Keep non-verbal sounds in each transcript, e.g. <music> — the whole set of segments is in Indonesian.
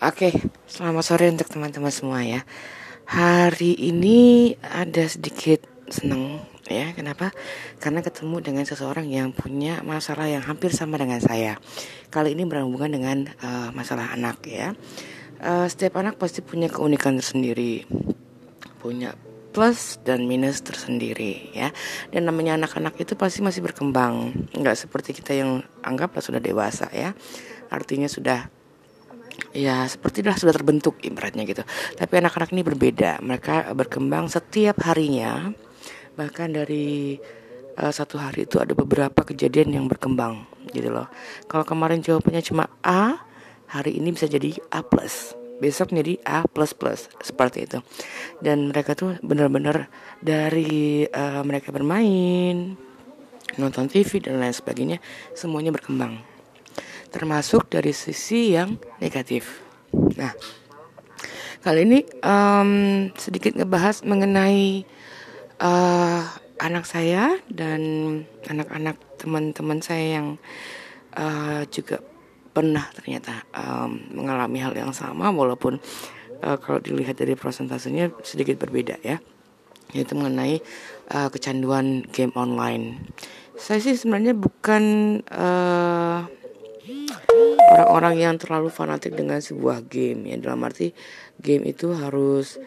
Oke, selamat sore untuk teman-teman semua ya. Hari ini ada sedikit seneng ya. Kenapa? Karena ketemu dengan seseorang yang punya masalah yang hampir sama dengan saya. Kali ini berhubungan dengan uh, masalah anak ya. Uh, setiap anak pasti punya keunikan tersendiri, punya plus dan minus tersendiri ya. Dan namanya anak-anak itu pasti masih berkembang, nggak seperti kita yang anggaplah sudah dewasa ya. Artinya sudah ya seperti dah sudah terbentuk ibaratnya gitu. Tapi anak-anak ini berbeda. Mereka berkembang setiap harinya. Bahkan dari uh, satu hari itu ada beberapa kejadian yang berkembang gitu loh. Kalau kemarin jawabannya cuma A, hari ini bisa jadi A plus. Besok jadi A plus plus seperti itu. Dan mereka tuh benar-benar dari uh, mereka bermain, nonton TV dan lain sebagainya, semuanya berkembang termasuk dari sisi yang negatif. Nah, kali ini um, sedikit ngebahas mengenai uh, anak saya dan anak-anak teman-teman saya yang uh, juga pernah ternyata um, mengalami hal yang sama walaupun uh, kalau dilihat dari prosentasenya sedikit berbeda ya yaitu mengenai uh, kecanduan game online. Saya sih sebenarnya bukan uh, orang-orang yang terlalu fanatik dengan sebuah game ya. Dalam arti game itu harus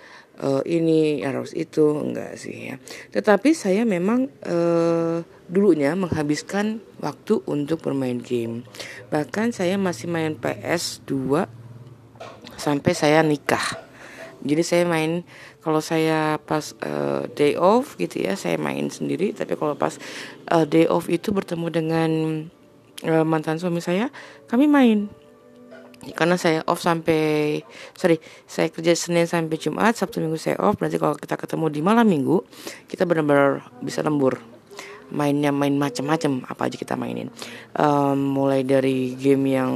uh, ini harus itu enggak sih ya. Tetapi saya memang uh, dulunya menghabiskan waktu untuk bermain game. Bahkan saya masih main PS 2 sampai saya nikah. Jadi saya main kalau saya pas uh, day off gitu ya saya main sendiri. Tapi kalau pas uh, day off itu bertemu dengan uh, mantan suami saya kami main. Karena saya off sampai sorry saya kerja Senin sampai Jumat Sabtu Minggu saya off. Berarti kalau kita ketemu di malam Minggu kita benar-benar bisa lembur. Mainnya main macam-macam apa aja kita mainin. Um, mulai dari game yang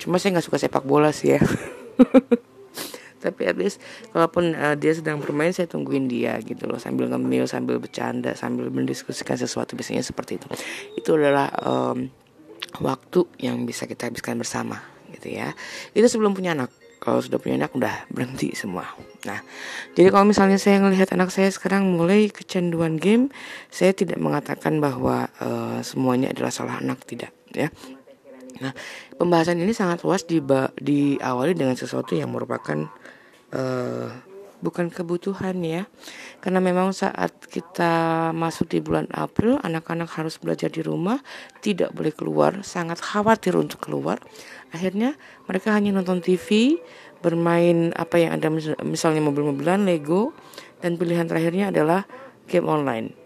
cuma saya nggak suka sepak bola sih ya. <laughs> Tapi at least kalaupun uh, dia sedang bermain saya tungguin dia gitu loh. Sambil ngemil sambil bercanda sambil mendiskusikan sesuatu biasanya seperti itu. Itu adalah um, waktu yang bisa kita habiskan bersama gitu ya. Itu sebelum punya anak. Kalau sudah punya anak udah berhenti semua. Nah jadi kalau misalnya saya melihat anak saya sekarang mulai kecanduan game saya tidak mengatakan bahwa uh, semuanya adalah salah anak tidak ya. Nah pembahasan ini sangat luas di diawali dengan sesuatu yang merupakan uh, bukan kebutuhan ya. Karena memang saat kita masuk di bulan April anak-anak harus belajar di rumah tidak boleh keluar sangat khawatir untuk keluar. Akhirnya mereka hanya nonton TV bermain apa yang ada misalnya mobil-mobilan Lego dan pilihan terakhirnya adalah game online.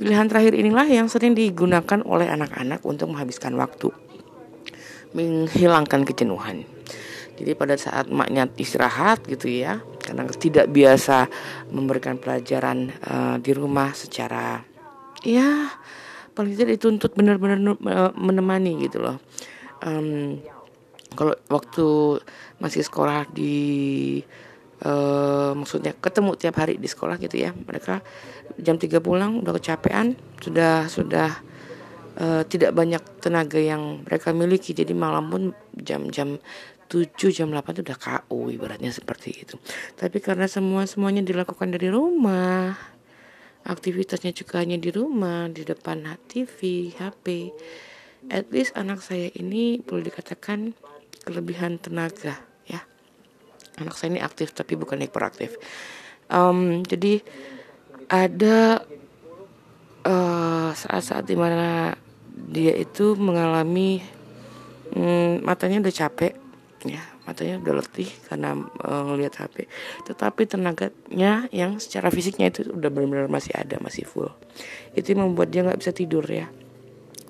Pilihan terakhir inilah yang sering digunakan oleh anak-anak untuk menghabiskan waktu menghilangkan kejenuhan. Jadi pada saat maknya istirahat gitu ya karena tidak biasa memberikan pelajaran uh, di rumah secara ya paling tidak dituntut benar-benar uh, menemani gitu loh. Um, kalau waktu masih sekolah di uh, maksudnya ketemu tiap hari di sekolah gitu ya mereka jam 3 pulang udah kecapean sudah sudah uh, tidak banyak tenaga yang mereka miliki. Jadi malam pun jam-jam 7 jam 8 itu udah KO ibaratnya seperti itu. Tapi karena semua semuanya dilakukan dari rumah, aktivitasnya juga hanya di rumah, di depan TV, HP. At least anak saya ini boleh dikatakan kelebihan tenaga ya. Anak saya ini aktif tapi bukan hiperaktif. Um, jadi ada uh, saat-saat di mana dia itu mengalami hmm, matanya udah capek ya matanya udah letih karena uh, ngelihat HP tetapi tenaganya yang secara fisiknya itu udah benar-benar masih ada masih full. Itu membuat dia nggak bisa tidur ya.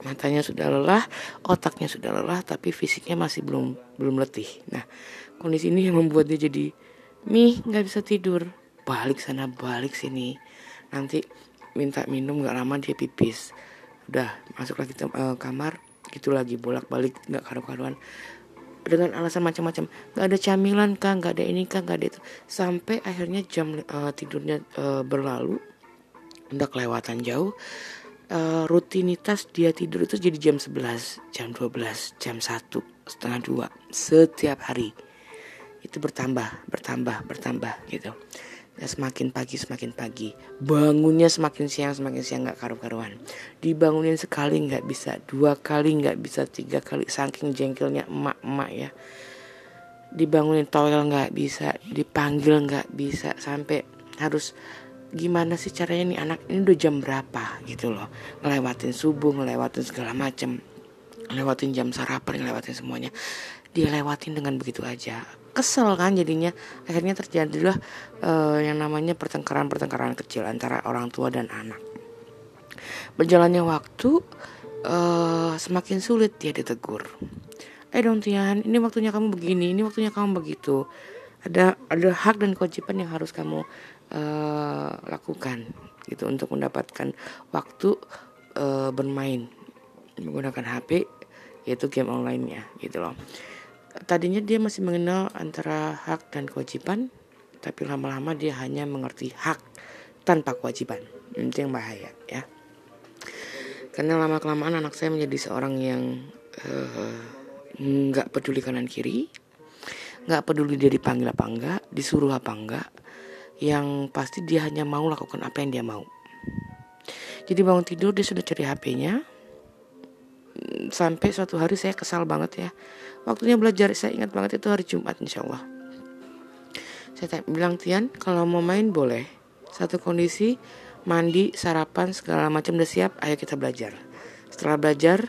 Matanya sudah lelah otaknya sudah lelah tapi fisiknya masih belum belum letih. Nah kondisi ini yang membuat dia jadi mih nggak bisa tidur. Balik sana balik sini. Nanti minta minum nggak lama dia pipis. Udah masuk lagi ke uh, kamar. Gitu lagi bolak balik nggak karu-karuan dengan alasan macam-macam. Nggak ada camilan kah nggak ada ini kah nggak ada itu. Sampai akhirnya jam uh, tidurnya uh, berlalu. Udah kelewatan jauh. Uh, rutinitas dia tidur itu jadi jam 11 jam 12 jam 1 setengah dua setiap hari. Itu bertambah bertambah bertambah gitu ya, semakin pagi semakin pagi. Bangunnya semakin siang semakin siang nggak karu-karuan. Dibangunin sekali nggak bisa dua kali nggak bisa tiga kali saking jengkelnya emak-emak ya. Dibangunin toilet nggak bisa dipanggil nggak bisa sampai harus gimana sih caranya nih anak ini udah jam berapa? Gitu loh. Ngelewatin subuh ngelewatin segala macem. Ngelewatin jam sarapan ngelewatin semuanya dia lewatin dengan begitu aja. Kesel kan jadinya. Akhirnya terjadilah uh, yang namanya pertengkaran-pertengkaran kecil antara orang tua dan anak. Berjalannya waktu uh, semakin sulit dia ditegur. Eh dong Tian ini waktunya kamu begini ini waktunya kamu begitu. Ada ada hak dan kewajiban yang harus kamu uh, lakukan gitu untuk mendapatkan waktu uh, bermain menggunakan HP yaitu game online ya gitu loh tadinya dia masih mengenal antara hak dan kewajiban tapi lama-lama dia hanya mengerti hak tanpa kewajiban itu yang bahaya ya karena lama kelamaan anak saya menjadi seorang yang eh, nggak uh, peduli kanan kiri nggak peduli dia dipanggil apa enggak disuruh apa enggak yang pasti dia hanya mau lakukan apa yang dia mau. Jadi bangun tidur dia sudah cari HP-nya. Sampai suatu hari saya kesal banget ya. Waktunya belajar saya ingat banget itu hari Jumat insya Allah. Saya bilang Tian kalau mau main boleh. Satu kondisi mandi, sarapan segala macam udah siap, ayo kita belajar. Setelah belajar,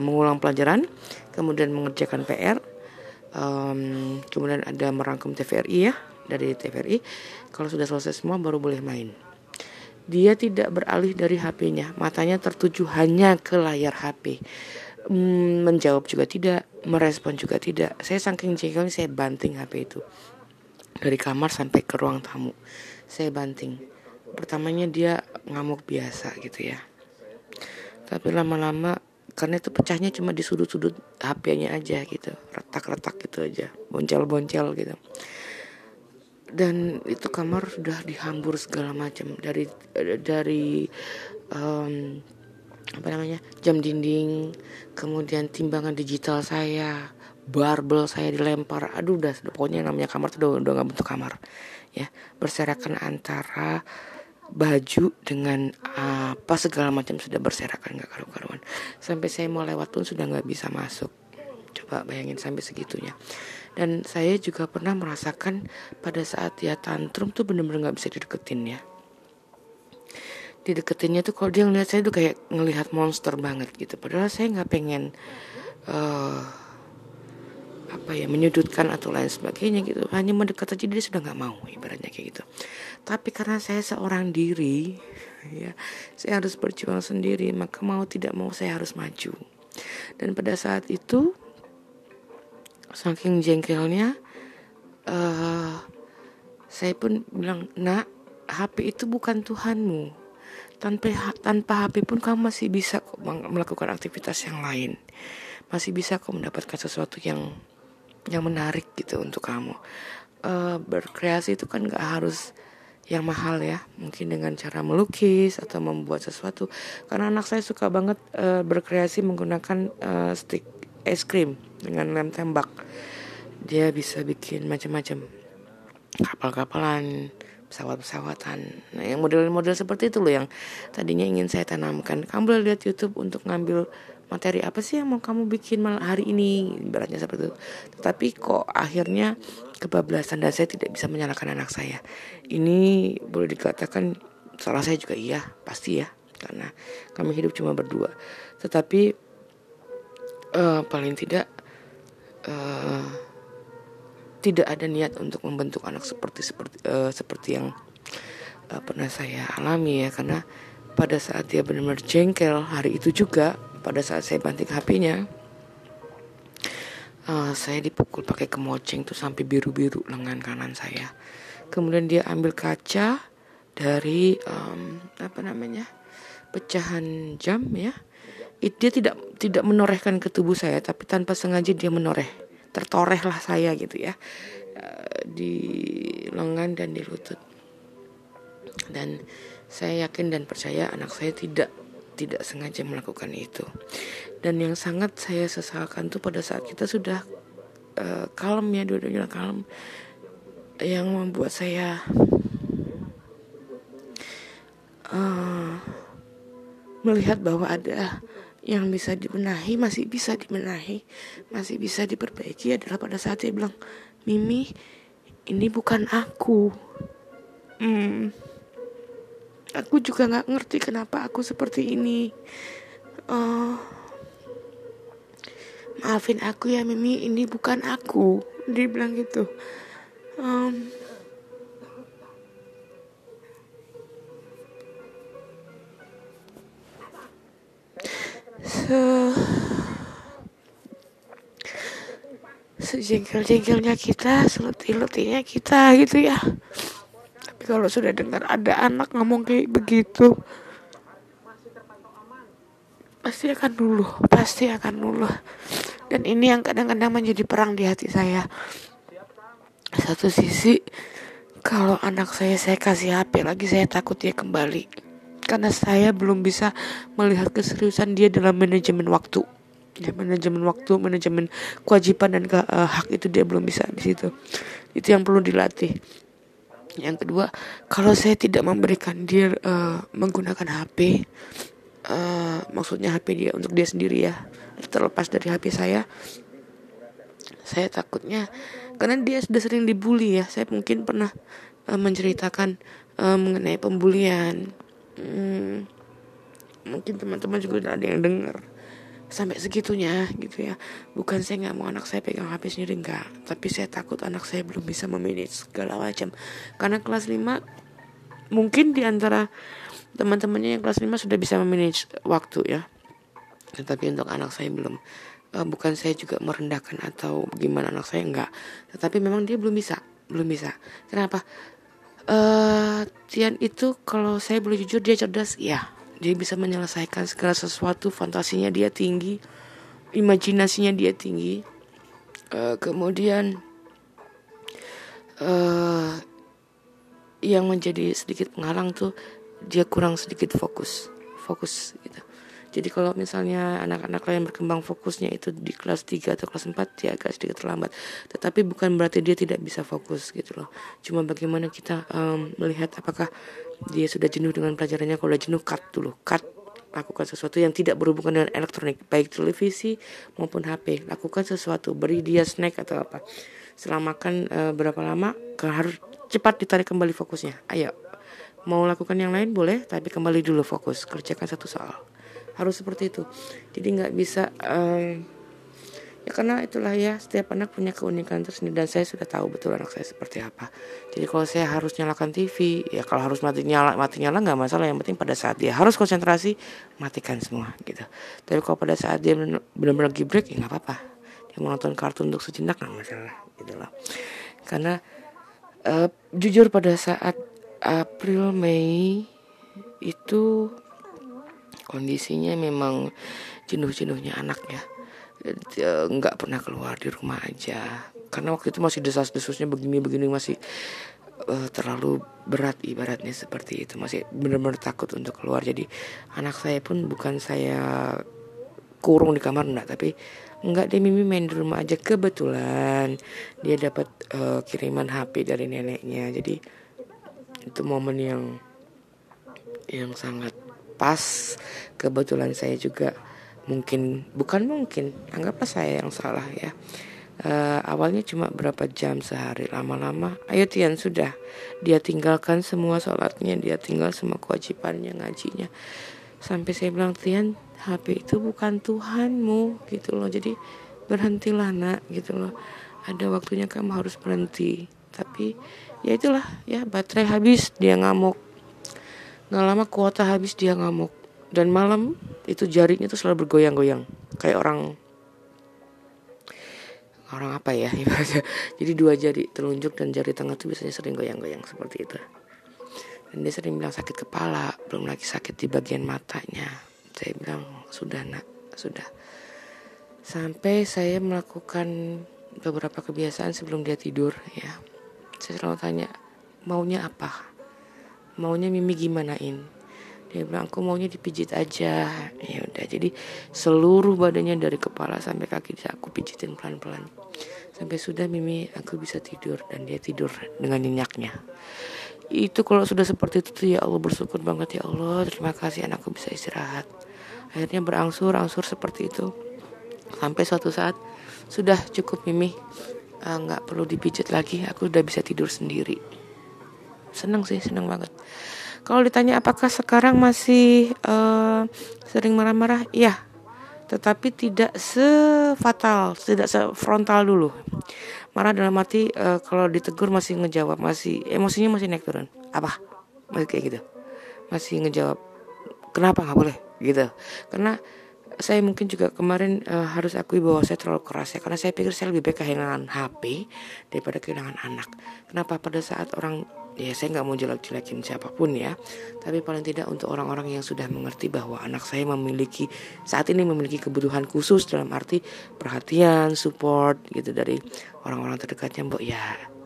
mengulang pelajaran, kemudian mengerjakan PR, um, kemudian ada merangkum TVRI ya, dari TVRI kalau sudah selesai semua baru boleh main dia tidak beralih dari HP-nya matanya tertuju hanya ke layar HP hmm, menjawab juga tidak merespon juga tidak. Saya saking jengkelnya saya banting HP itu. Dari kamar sampai ke ruang tamu. Saya banting. Pertamanya dia ngamuk biasa gitu ya. Tapi lama-lama karena itu pecahnya cuma di sudut-sudut HP-nya aja gitu. Retak-retak gitu aja. Boncel-boncel gitu dan itu kamar sudah dihambur segala macam. Dari dari um, apa namanya jam dinding kemudian timbangan digital saya barbel saya dilempar. Aduh udah pokoknya namanya kamar tuh udah udah nggak bentuk kamar ya. Berserakan antara baju dengan apa segala macam sudah berserakan nggak karu-karuan. Sampai saya mau lewat pun sudah nggak bisa masuk. Coba bayangin sampai segitunya dan saya juga pernah merasakan pada saat dia tantrum tuh bener-bener nggak bisa dideketin ya. Dideketinnya tuh kalau dia ngeliat saya tuh kayak ngelihat monster banget gitu. Padahal saya nggak pengen uh, apa ya menyudutkan atau lain sebagainya gitu. Hanya mendekat aja dia sudah nggak mau ibaratnya kayak gitu. Tapi karena saya seorang diri ya saya harus berjuang sendiri maka mau tidak mau saya harus maju. Dan pada saat itu saking jengkelnya uh, saya pun bilang nak HP itu bukan Tuhanmu. Tanpa tanpa HP pun kamu masih bisa kok melakukan aktivitas yang lain. Masih bisa kok mendapatkan sesuatu yang yang menarik gitu untuk kamu. Uh, berkreasi itu kan gak harus yang mahal ya. Mungkin dengan cara melukis atau membuat sesuatu. Karena anak saya suka banget uh, berkreasi menggunakan uh, stick es krim dengan lem tembak. Dia bisa bikin macam-macam. Kapal-kapalan pesawat-pesawatan. Nah yang model-model seperti itu loh yang tadinya ingin saya tanamkan. Kamu boleh lihat YouTube untuk ngambil materi apa sih yang mau kamu bikin malam hari ini ibaratnya seperti itu. Tetapi kok akhirnya kebablasan dan saya tidak bisa menyalahkan anak saya. Ini boleh dikatakan salah saya juga iya pasti ya. Karena kami hidup cuma berdua. Tetapi uh, paling tidak uh, tidak ada niat untuk membentuk anak seperti seperti uh, seperti yang uh, pernah saya alami ya. Karena pada saat dia benar-benar jengkel hari itu juga pada saat saya banting HP-nya uh, saya dipukul pakai kemoceng tuh sampai biru-biru lengan kanan saya. Kemudian dia ambil kaca dari um, apa namanya pecahan jam ya dia tidak tidak menorehkan ke tubuh saya tapi tanpa sengaja dia menoreh. Tertorehlah saya gitu ya eh, di lengan dan di lutut. Dan saya yakin dan percaya anak saya tidak tidak sengaja melakukan itu. Dan yang sangat saya sesalkan tuh pada saat kita sudah uh, kalem ya dua-duanya kalem yang membuat saya uh, melihat bahwa ada yang bisa dibenahi masih bisa dibenahi masih bisa diperbaiki adalah pada saat dia bilang Mimi ini bukan aku. Hmm, aku juga nggak ngerti kenapa aku seperti ini. Uh, maafin aku ya Mimi ini bukan aku. Dia bilang gitu. Um, se sejengkel-jengkelnya kita seleti-letinya kita gitu ya. Tapi kalau sudah dengar ada anak ngomong kayak begitu pasti akan dulu pasti akan dulu dan ini yang kadang-kadang menjadi perang di hati saya. Satu sisi kalau anak saya saya kasih HP lagi saya takut dia kembali karena saya belum bisa melihat keseriusan dia dalam manajemen waktu. Ya manajemen waktu manajemen kewajiban dan ke, uh, hak itu dia belum bisa di situ. Itu yang perlu dilatih. Yang kedua kalau saya tidak memberikan dia uh, menggunakan HP uh, eh, maksudnya HP dia untuk dia sendiri ya terlepas dari HP saya saya takutnya karena dia sudah sering dibully ya saya mungkin pernah uh, menceritakan uh, mengenai pembulian hmm, mungkin teman-teman juga udah ada yang dengar sampai segitunya gitu ya. Bukan saya nggak mau anak saya pegang HP sendiri enggak tapi saya takut anak saya belum bisa memanage segala macam. Karena kelas 5 mungkin di antara teman-temannya yang kelas 5 sudah bisa memanage waktu ya. Tetapi untuk anak saya belum. Uh, bukan saya juga merendahkan atau gimana anak saya enggak tetapi memang dia belum bisa. Belum bisa. Kenapa uh, Tian itu kalau saya boleh jujur dia cerdas. Ya dia bisa menyelesaikan segala sesuatu. Fantasinya dia tinggi. Imajinasinya dia tinggi. Uh, kemudian uh, yang menjadi sedikit penghalang tuh dia kurang sedikit fokus. Fokus gitu jadi kalau misalnya anak-anak lain berkembang fokusnya itu di kelas 3 atau kelas 4 dia agak sedikit terlambat. Tetapi bukan berarti dia tidak bisa fokus gitu loh. Cuma bagaimana kita um, melihat apakah dia sudah jenuh dengan pelajarannya. Kalau jenuh cut dulu. Cut. Lakukan sesuatu yang tidak berhubungan dengan elektronik. Baik televisi maupun HP lakukan sesuatu. Beri dia snack atau apa. Setelah makan uh, berapa lama harus cepat ditarik kembali fokusnya. Ayo. Mau lakukan yang lain boleh. Tapi kembali dulu fokus. Kerjakan satu soal harus seperti itu. Jadi nggak bisa um, ya karena itulah ya setiap anak punya keunikan tersendiri dan saya sudah tahu betul anak saya seperti apa. Jadi kalau saya harus nyalakan TV ya kalau harus mati nyala mati nyala nggak masalah yang penting pada saat dia harus konsentrasi matikan semua gitu. Tapi kalau pada saat dia benar-benar lagi break ya nggak apa-apa. Dia mau nonton kartun untuk sejenak nggak masalah gitu loh. Karena uh, jujur pada saat April Mei itu kondisinya memang jenuh-jenuhnya anak ya nggak pernah keluar di rumah aja. Karena waktu itu masih desas-desusnya begini-begini masih uh, terlalu berat ibaratnya seperti itu. Masih benar-benar takut untuk keluar. Jadi anak saya pun bukan saya kurung di kamar enggak. Tapi enggak dia mimi main di rumah aja. Kebetulan dia dapat uh, kiriman HP dari neneknya. Jadi itu momen yang yang sangat pas. Kebetulan saya juga mungkin bukan mungkin anggaplah saya yang salah ya. Uh, awalnya cuma berapa jam sehari lama-lama. Ayo Tian sudah. Dia tinggalkan semua sholatnya dia tinggal semua kewajibannya ngajinya. Sampai saya bilang Tian HP itu bukan Tuhanmu gitu loh. Jadi berhentilah nak gitu loh. Ada waktunya kamu harus berhenti. Tapi ya itulah ya baterai habis dia ngamuk nggak lama kuota habis dia ngamuk. Dan malam itu jarinya tuh selalu bergoyang-goyang. Kayak orang orang apa ya <laughs> jadi dua jari telunjuk dan jari tengah tuh biasanya sering goyang-goyang seperti itu. Dan dia sering bilang sakit kepala belum lagi sakit di bagian matanya. Saya bilang sudah nak sudah. Sampai saya melakukan beberapa kebiasaan sebelum dia tidur ya. Saya selalu tanya maunya apa maunya mimi gimanain? Dia bilang aku maunya dipijit aja. Ya udah jadi seluruh badannya dari kepala sampai kaki aku pijitin pelan pelan sampai sudah Mimi aku bisa tidur dan dia tidur dengan nyenyaknya itu kalau sudah seperti itu tuh ya Allah bersyukur banget ya Allah. Terima kasih anakku bisa istirahat. Akhirnya berangsur angsur seperti itu. Sampai suatu saat sudah cukup Mimi. Eh, nggak uh, perlu dipijat lagi. Aku udah bisa tidur sendiri seneng sih seneng banget. Kalau ditanya apakah sekarang masih uh, sering marah-marah? Iya. Tetapi tidak sefatal tidak sefrontal dulu. Marah dalam arti uh, kalau ditegur masih ngejawab masih emosinya masih naik turun. Apa? Masih kayak gitu. Masih ngejawab kenapa nggak boleh? Gitu. Karena saya mungkin juga kemarin uh, harus akui bahwa saya terlalu keras ya. Karena saya pikir saya lebih baik kehilangan HP daripada kehilangan anak. Kenapa? Pada saat orang ya saya nggak mau jelek-jelekin siapa pun ya. Tapi paling tidak untuk orang-orang yang sudah mengerti bahwa anak saya memiliki saat ini memiliki kebutuhan khusus dalam arti perhatian support gitu dari orang-orang terdekatnya mbok ya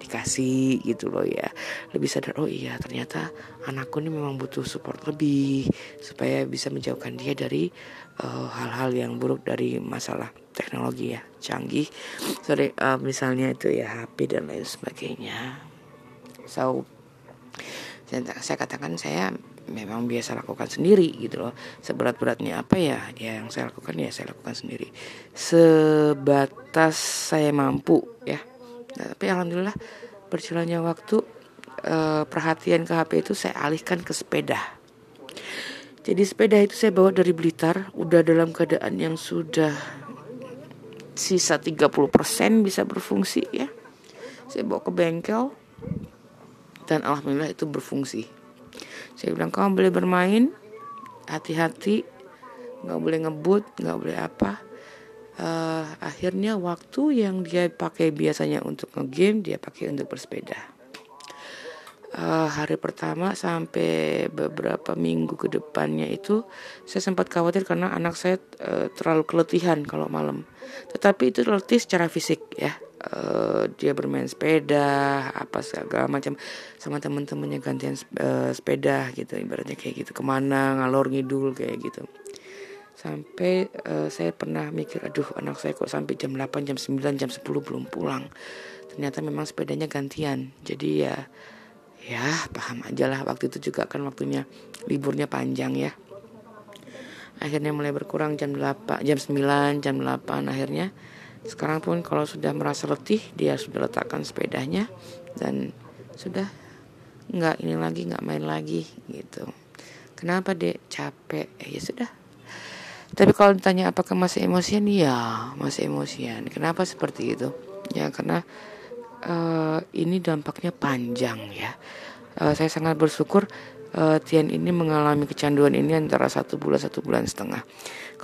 dikasih gitu loh ya. Lebih sadar oh iya ternyata anakku ini memang butuh support lebih supaya bisa menjauhkan dia dari eh, hal-hal uh, yang buruk dari masalah teknologi ya. Canggih. Sorry uh, misalnya itu ya HP dan lain sebagainya. So saya, saya katakan saya memang biasa lakukan sendiri gitu loh. Seberat-beratnya apa ya? Ya yang saya lakukan ya saya lakukan sendiri. Sebatas saya mampu ya. Nah, tapi alhamdulillah berjalannya waktu eh, perhatian ke HP itu saya alihkan ke sepeda. Jadi sepeda itu saya bawa dari Blitar udah dalam keadaan yang sudah sisa 30% bisa berfungsi ya. Saya bawa ke bengkel dan alhamdulillah itu berfungsi. Saya bilang kamu boleh bermain hati-hati nggak boleh ngebut nggak boleh apa. Uh, akhirnya waktu yang dia pakai biasanya untuk ngegame dia pakai untuk bersepeda. Uh, hari pertama sampai beberapa minggu ke depannya itu saya sempat khawatir karena anak saya uh, terlalu keletihan kalau malam. Tetapi itu letih secara fisik ya uh, dia bermain sepeda apa segala macam sama temen-temennya gantian uh, sepeda gitu ibaratnya kayak gitu ke mana ngalor ngidul kayak gitu. Sampai uh, saya pernah mikir aduh anak saya kok sampai jam 8 jam 9 jam 10 belum pulang. Ternyata memang sepedanya gantian. Jadi ya ya paham aja lah waktu itu juga kan waktunya liburnya panjang ya. Akhirnya mulai berkurang jam 8 jam 9 jam 8 akhirnya sekarang pun kalau sudah merasa letih dia sudah letakkan sepedanya dan sudah nggak ini lagi nggak main lagi gitu. Kenapa dek? Capek. Eh, ya sudah. Tapi kalau ditanya apakah masih emosian ya masih emosian. Kenapa seperti itu? Ya karena uh, ini dampaknya panjang ya. Uh, saya sangat bersyukur uh, Tian ini mengalami kecanduan ini antara satu bulan satu bulan setengah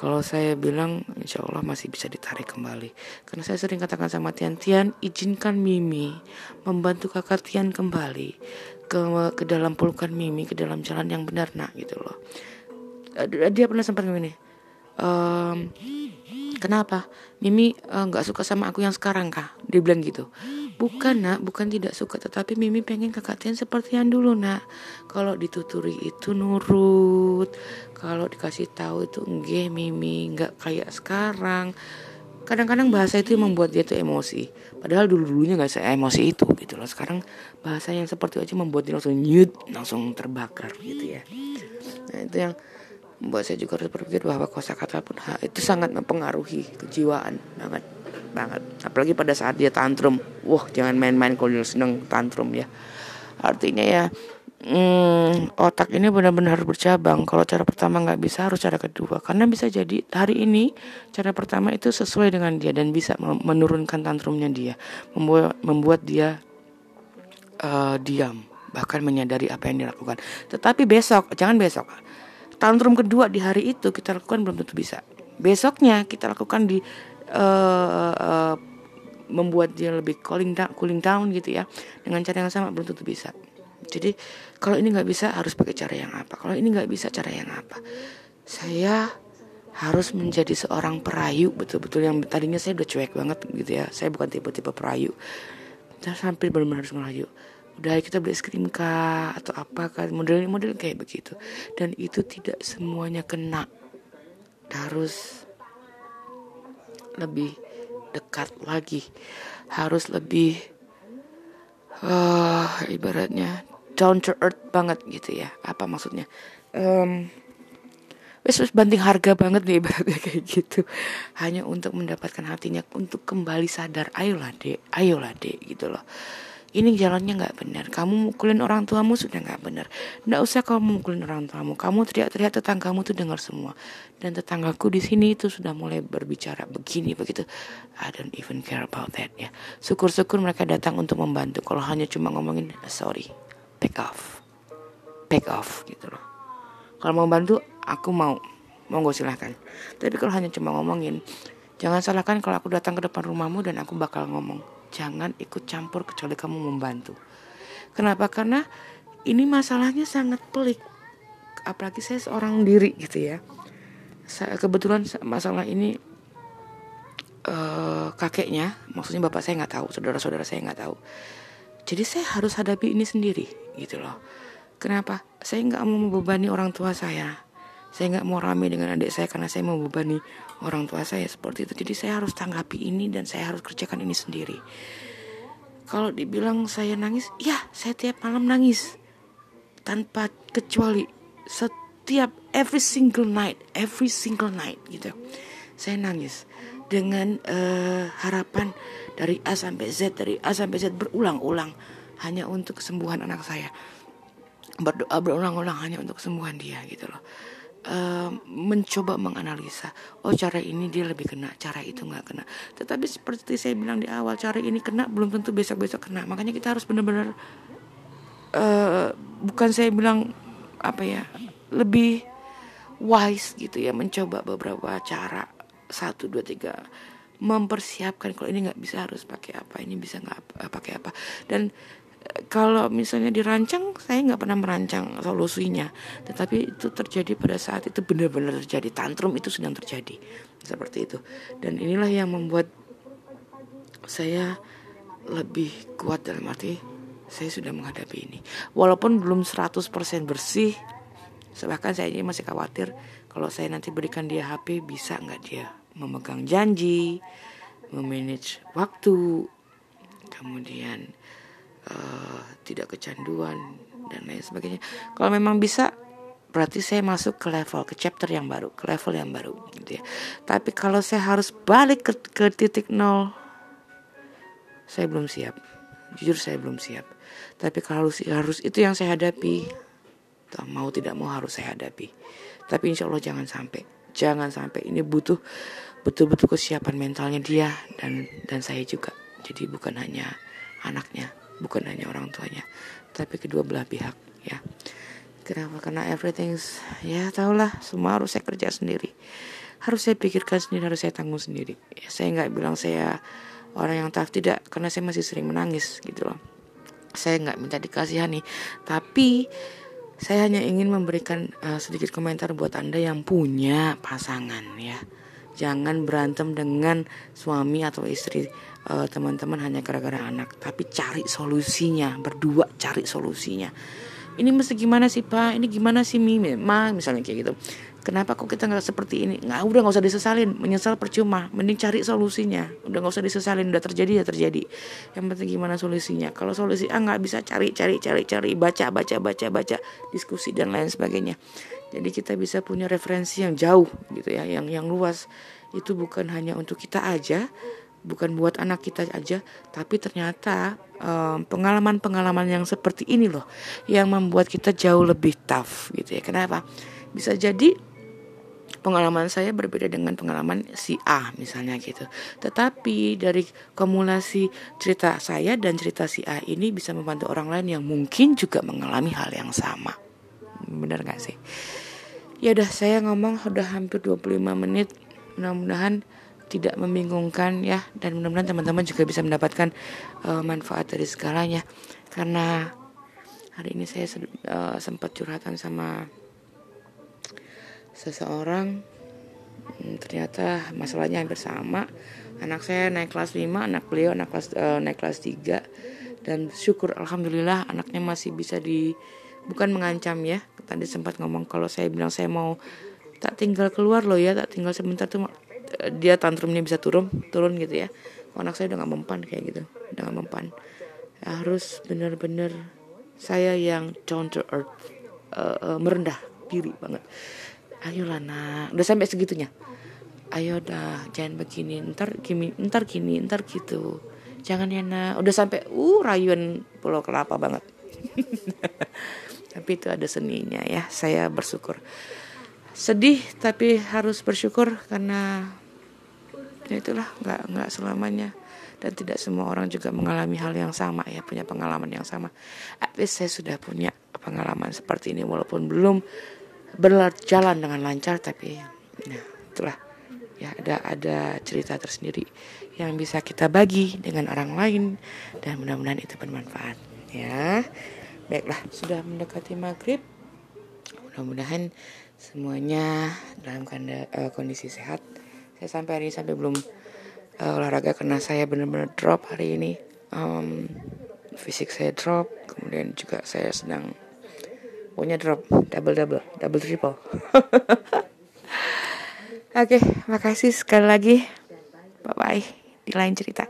kalau saya bilang insya Allah masih bisa ditarik kembali. Karena saya sering katakan sama Tian, Tian izinkan Mimi membantu kakak Tian kembali ke ke dalam pelukan Mimi, ke dalam jalan yang benar nak gitu loh. Dia pernah sempat begini, ehm, kenapa Mimi eh, nggak uh, suka sama aku yang sekarang kah? Dia bilang gitu. Bukan nak, bukan tidak suka, tetapi Mimi pengen kakak Tian seperti yang dulu nak. Kalau dituturi itu nurut, kalau dikasih tahu itu enggak Mimi, nggak kayak sekarang. Kadang-kadang bahasa itu yang membuat dia tuh emosi. Padahal dulu-dulunya nggak saya emosi itu gitu loh. Sekarang bahasa yang seperti itu aja membuat dia langsung nyut, langsung terbakar gitu ya. Nah itu yang membuat saya juga harus berpikir bahwa kosakata pun itu sangat mempengaruhi kejiwaan banget banget. Apalagi pada saat dia tantrum. Wah jangan main-main kalau dia seneng tantrum ya. Artinya ya hmm, otak ini benar-benar bercabang. Kalau cara pertama nggak bisa harus cara kedua. Karena bisa jadi hari ini cara pertama itu sesuai dengan dia dan bisa menurunkan tantrumnya dia. Membuat membuat dia uh, diam. Bahkan menyadari apa yang dilakukan. Tetapi besok jangan besok. Tantrum kedua di hari itu kita lakukan belum tentu bisa. Besoknya kita lakukan di uh, membuat dia lebih cooling down, cooling down gitu ya. Dengan cara yang sama belum tentu bisa. Jadi kalau ini nggak bisa harus pakai cara yang apa? Kalau ini nggak bisa cara yang apa? Saya harus menjadi seorang perayu betul-betul yang tadinya saya udah cuek banget gitu ya. Saya bukan tipe-tipe perayu. Saya sampai benar-benar harus merayu. Udah kita beli es krim kah? Atau apa kan model-model kayak begitu. Dan itu tidak semuanya kena. Harus lebih dekat lagi. Harus lebih uh, ibaratnya down to earth banget gitu ya. Apa maksudnya? Um, wes wes banting harga banget nih ibaratnya <laughs> kayak gitu. Hanya untuk mendapatkan hatinya untuk kembali sadar ayolah dek ayolah dek gitu loh ini jalannya nggak benar. Kamu mukulin orang tuamu sudah nggak benar. Nggak usah kamu mukulin orang tuamu. Kamu teriak-teriak tetanggamu tuh dengar semua. Dan tetanggaku di sini itu sudah mulai berbicara begini begitu. I don't even care about that ya. Syukur-syukur mereka datang untuk membantu. Kalau hanya cuma ngomongin sorry back off. Back off gitu loh. Kalau mau bantu aku mau. Monggo silahkan tapi kalau hanya cuma ngomongin jangan salahkan kalau aku datang ke depan rumahmu dan aku bakal ngomong jangan ikut campur kecuali kamu membantu. Kenapa? Karena ini masalahnya sangat pelik. Apalagi saya seorang diri gitu ya. Saya, kebetulan masalah ini uh, kakeknya, maksudnya bapak saya nggak tahu, saudara-saudara saya nggak tahu. Jadi saya harus hadapi ini sendiri gitu loh. Kenapa? Saya nggak mau membebani orang tua saya. Saya nggak mau rame dengan adik saya karena saya membebani orang tua saya seperti itu. Jadi saya harus tanggapi ini dan saya harus kerjakan ini sendiri. Kalau dibilang saya nangis, ya saya tiap malam nangis tanpa kecuali setiap every single night, every single night gitu. Saya nangis dengan uh, harapan dari A sampai Z, dari A sampai Z berulang-ulang hanya untuk kesembuhan anak saya. Berdoa berulang-ulang hanya untuk kesembuhan dia gitu loh uh, mencoba menganalisa oh cara ini dia lebih kena cara itu nggak kena. Tetapi seperti saya bilang di awal cara ini kena belum tentu besok besok kena. Makanya kita harus benar-benar uh, bukan saya bilang apa ya lebih wise gitu ya mencoba beberapa cara. Satu dua tiga. Mempersiapkan kalau ini nggak bisa harus pakai apa ini bisa nggak pakai apa. Dan kalau misalnya dirancang saya nggak pernah merancang solusinya. Tetapi itu terjadi pada saat itu benar-benar terjadi. Tantrum itu sedang terjadi. Seperti itu. Dan inilah yang membuat saya lebih kuat dalam arti saya sudah menghadapi ini. Walaupun belum 100% bersih bahkan saya ini masih khawatir kalau saya nanti berikan dia HP bisa nggak dia memegang janji memanage waktu kemudian uh, tidak kecanduan dan lain sebagainya. Kalau memang bisa berarti saya masuk ke level ke chapter yang baru, ke level yang baru gitu ya. Tapi kalau saya harus balik ke, ke titik nol saya belum siap. Jujur saya belum siap. Tapi kalau harus harus itu yang saya hadapi, mau tidak mau harus saya hadapi. Tapi insya Allah jangan sampai, jangan sampai ini butuh betul-betul kesiapan mentalnya dia dan dan saya juga. Jadi bukan hanya anaknya, bukan hanya orang tuanya tapi kedua belah pihak ya. Kenapa? Karena everything ya tahulah semua harus saya kerja sendiri. Harus saya pikirkan sendiri harus saya tanggung sendiri. Ya, saya nggak bilang saya orang yang tough tidak karena saya masih sering menangis gitu loh. Saya nggak minta dikasihani tapi saya hanya ingin memberikan uh, sedikit komentar buat anda yang punya pasangan ya. Jangan berantem dengan suami atau istri uh, teman-teman hanya gara-gara anak tapi cari solusinya berdua cari solusinya. Ini mesti gimana sih pak? Ini gimana sih mi? Ma misalnya kayak gitu. Kenapa kok kita nggak seperti ini? Nggak udah nggak usah disesalin. Menyesal percuma. Mending cari solusinya. Udah nggak usah disesalin. Udah terjadi ya terjadi. Yang penting gimana solusinya? Kalau solusi A nggak bisa. Cari cari cari cari. Baca baca baca baca. Diskusi dan lain sebagainya. Jadi kita bisa punya referensi yang jauh gitu ya. Yang yang luas. Itu bukan hanya untuk kita aja bukan buat anak kita aja, tapi ternyata pengalaman-pengalaman um, yang seperti ini loh yang membuat kita jauh lebih tough gitu ya. Kenapa? Bisa jadi pengalaman saya berbeda dengan pengalaman si A misalnya gitu. Tetapi dari kumulasi cerita saya dan cerita si A ini bisa membantu orang lain yang mungkin juga mengalami hal yang sama. Benar gak sih? Ya udah saya ngomong udah hampir 25 menit. Mudah-mudahan tidak membingungkan ya. Dan mudah-mudahan teman-teman juga bisa mendapatkan uh, manfaat dari segalanya. Karena hari ini saya uh, sempat curhatan sama seseorang. Hmm, ternyata masalahnya hampir sama. Anak saya naik kelas 5 anak beliau anak kelas uh, naik kelas 3 dan syukur alhamdulillah anaknya masih bisa di bukan mengancam ya. Tadi sempat ngomong kalau saya bilang saya mau tak tinggal keluar loh ya tak tinggal sebentar tuh dia tantrumnya bisa turun turun gitu ya. Anak saya udah gak mempan kayak gitu. Udah gak mempan. Harus benar-benar saya yang down to earth uh, uh, merendah diri banget. Ayolah nak. Udah sampai segitunya? Ayo dah jangan begini. Ntar gini ntar gini ntar gitu. Jangan ya nak. Udah sampai uh rayuan pulau kelapa banget. <laughs> Tapi itu ada seninya ya. Saya bersyukur. Sedih tapi harus bersyukur karena ya itulah nggak nggak selamanya. Dan tidak semua orang juga mengalami hal yang sama ya punya pengalaman yang sama. At least saya sudah punya pengalaman seperti ini walaupun belum berjalan dengan lancar tapi nah itulah. Ya ada ada cerita tersendiri yang bisa kita bagi dengan orang lain dan mudah-mudahan itu bermanfaat ya. Baiklah sudah mendekati maghrib. Mudah-mudahan semuanya dalam uh, kondisi sehat saya sampai hari ini sampai belum uh, olahraga karena saya benar-benar drop hari ini. Um, fisik saya drop kemudian juga saya sedang punya drop double double double triple <laughs> oke okay, makasih sekali lagi. Bye bye di lain cerita